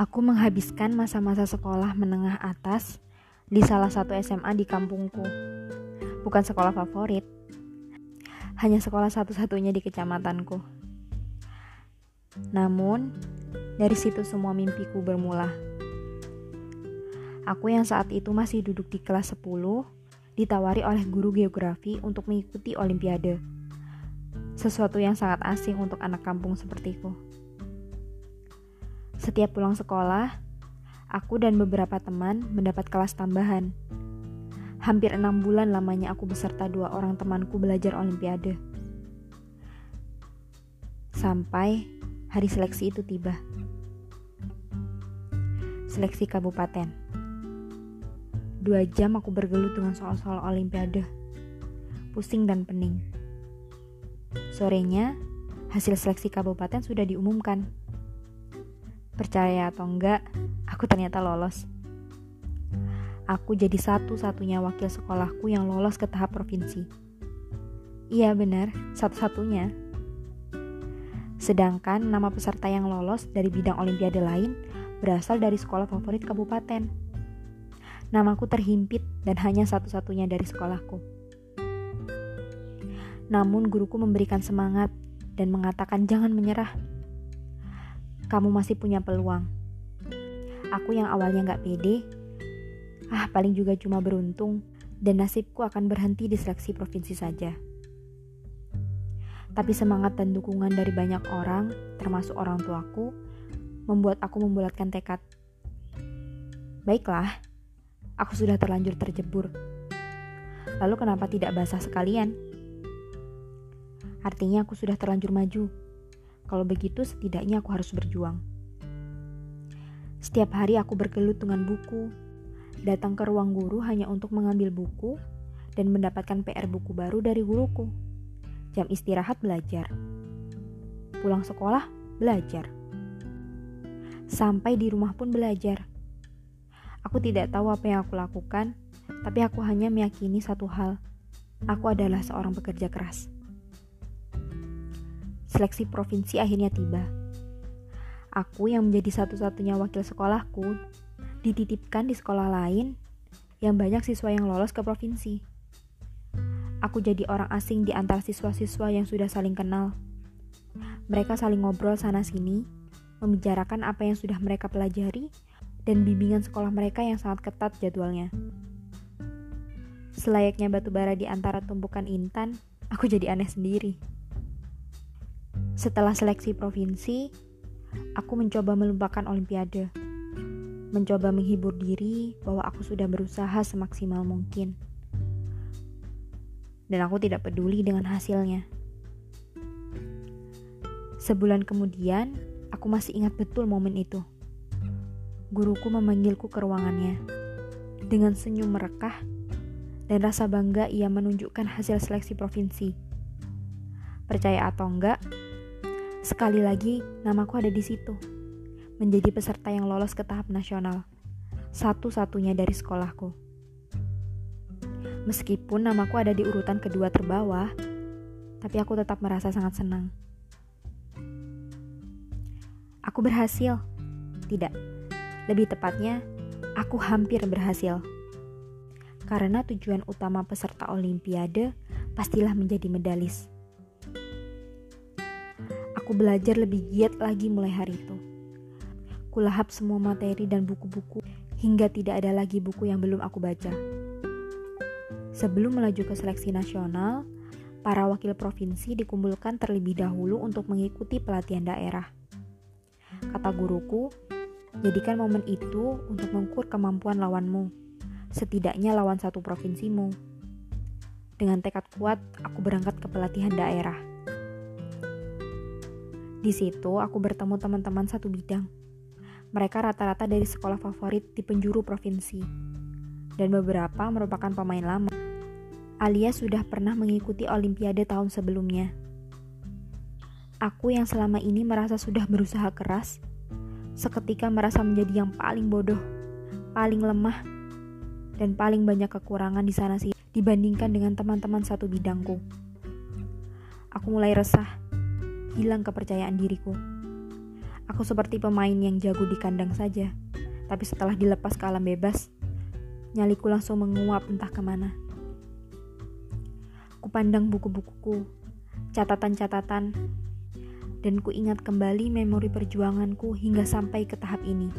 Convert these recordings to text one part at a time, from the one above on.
Aku menghabiskan masa-masa sekolah menengah atas di salah satu SMA di kampungku. Bukan sekolah favorit, hanya sekolah satu-satunya di kecamatanku. Namun, dari situ semua mimpiku bermula. Aku yang saat itu masih duduk di kelas 10, ditawari oleh guru geografi untuk mengikuti olimpiade sesuatu yang sangat asing untuk anak kampung sepertiku. Setiap pulang sekolah, aku dan beberapa teman mendapat kelas tambahan. Hampir enam bulan lamanya aku beserta dua orang temanku belajar olimpiade. Sampai hari seleksi itu tiba. Seleksi kabupaten. Dua jam aku bergelut dengan soal-soal olimpiade. Pusing dan pening. Sorenya, hasil seleksi kabupaten sudah diumumkan. Percaya atau enggak, aku ternyata lolos. Aku jadi satu-satunya wakil sekolahku yang lolos ke tahap provinsi. Iya benar, satu-satunya. Sedangkan nama peserta yang lolos dari bidang olimpiade lain berasal dari sekolah favorit kabupaten. Namaku terhimpit dan hanya satu-satunya dari sekolahku. Namun guruku memberikan semangat dan mengatakan jangan menyerah. Kamu masih punya peluang. Aku yang awalnya gak pede, ah paling juga cuma beruntung dan nasibku akan berhenti di seleksi provinsi saja. Tapi semangat dan dukungan dari banyak orang, termasuk orang tuaku, membuat aku membulatkan tekad. Baiklah, aku sudah terlanjur terjebur. Lalu kenapa tidak basah sekalian? Artinya aku sudah terlanjur maju. Kalau begitu setidaknya aku harus berjuang. Setiap hari aku bergelut dengan buku, datang ke ruang guru hanya untuk mengambil buku dan mendapatkan PR buku baru dari guruku. Jam istirahat belajar. Pulang sekolah belajar. Sampai di rumah pun belajar. Aku tidak tahu apa yang aku lakukan, tapi aku hanya meyakini satu hal. Aku adalah seorang pekerja keras seleksi provinsi akhirnya tiba. Aku yang menjadi satu-satunya wakil sekolahku dititipkan di sekolah lain yang banyak siswa yang lolos ke provinsi. Aku jadi orang asing di antara siswa-siswa yang sudah saling kenal. Mereka saling ngobrol sana-sini, membicarakan apa yang sudah mereka pelajari, dan bimbingan sekolah mereka yang sangat ketat jadwalnya. Selayaknya batu bara di antara tumpukan intan, aku jadi aneh sendiri. Setelah seleksi provinsi, aku mencoba melupakan olimpiade. Mencoba menghibur diri bahwa aku sudah berusaha semaksimal mungkin. Dan aku tidak peduli dengan hasilnya. Sebulan kemudian, aku masih ingat betul momen itu. Guruku memanggilku ke ruangannya. Dengan senyum merekah dan rasa bangga ia menunjukkan hasil seleksi provinsi. Percaya atau enggak, Sekali lagi, namaku ada di situ. Menjadi peserta yang lolos ke tahap nasional. Satu-satunya dari sekolahku. Meskipun namaku ada di urutan kedua terbawah, tapi aku tetap merasa sangat senang. Aku berhasil. Tidak. Lebih tepatnya, aku hampir berhasil. Karena tujuan utama peserta olimpiade pastilah menjadi medalis. Aku belajar lebih giat lagi mulai hari itu. Kulahap semua materi dan buku-buku hingga tidak ada lagi buku yang belum aku baca. Sebelum melaju ke seleksi nasional, para wakil provinsi dikumpulkan terlebih dahulu untuk mengikuti pelatihan daerah. Kata guruku, jadikan momen itu untuk mengukur kemampuan lawanmu, setidaknya lawan satu provinsimu. Dengan tekad kuat, aku berangkat ke pelatihan daerah. Di situ aku bertemu teman-teman satu bidang. Mereka rata-rata dari sekolah favorit di penjuru provinsi. Dan beberapa merupakan pemain lama. Alias sudah pernah mengikuti olimpiade tahun sebelumnya. Aku yang selama ini merasa sudah berusaha keras, seketika merasa menjadi yang paling bodoh, paling lemah, dan paling banyak kekurangan di sana sih dibandingkan dengan teman-teman satu bidangku. Aku mulai resah hilang kepercayaan diriku. Aku seperti pemain yang jago di kandang saja, tapi setelah dilepas ke alam bebas, nyaliku langsung menguap entah ke mana. Kupandang buku-bukuku, catatan-catatan, dan ku ingat kembali memori perjuanganku hingga sampai ke tahap ini.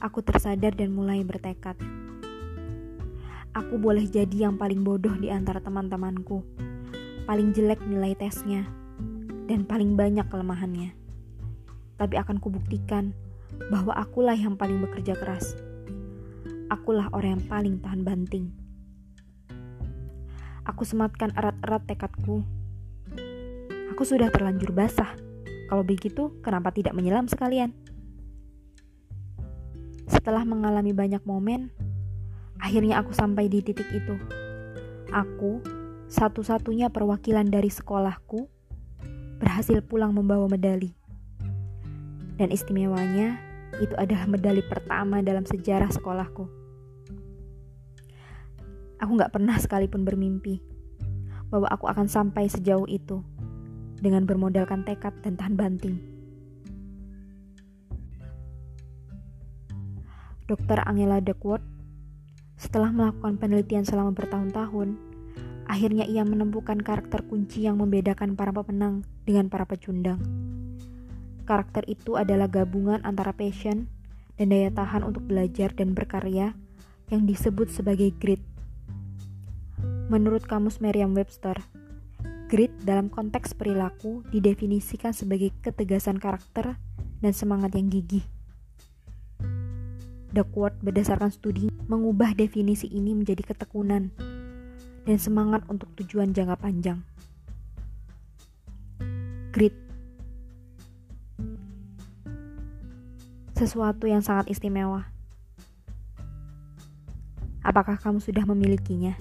Aku tersadar dan mulai bertekad. Aku boleh jadi yang paling bodoh di antara teman-temanku, paling jelek nilai tesnya, dan paling banyak kelemahannya tapi akan kubuktikan bahwa akulah yang paling bekerja keras. Akulah orang yang paling tahan banting. Aku sematkan erat-erat tekadku. Aku sudah terlanjur basah. Kalau begitu, kenapa tidak menyelam sekalian? Setelah mengalami banyak momen, akhirnya aku sampai di titik itu. Aku, satu-satunya perwakilan dari sekolahku, berhasil pulang membawa medali. Dan istimewanya, itu adalah medali pertama dalam sejarah sekolahku. Aku gak pernah sekalipun bermimpi bahwa aku akan sampai sejauh itu dengan bermodalkan tekad dan tahan banting. Dr. Angela Duckworth setelah melakukan penelitian selama bertahun-tahun, akhirnya ia menemukan karakter kunci yang membedakan para pemenang dengan para pecundang. Karakter itu adalah gabungan antara passion dan daya tahan untuk belajar dan berkarya yang disebut sebagai grit. Menurut kamus Merriam-Webster, grit dalam konteks perilaku didefinisikan sebagai ketegasan karakter dan semangat yang gigih. Duckworth berdasarkan studi mengubah definisi ini menjadi ketekunan dan semangat untuk tujuan jangka panjang. Grit sesuatu yang sangat istimewa. Apakah kamu sudah memilikinya?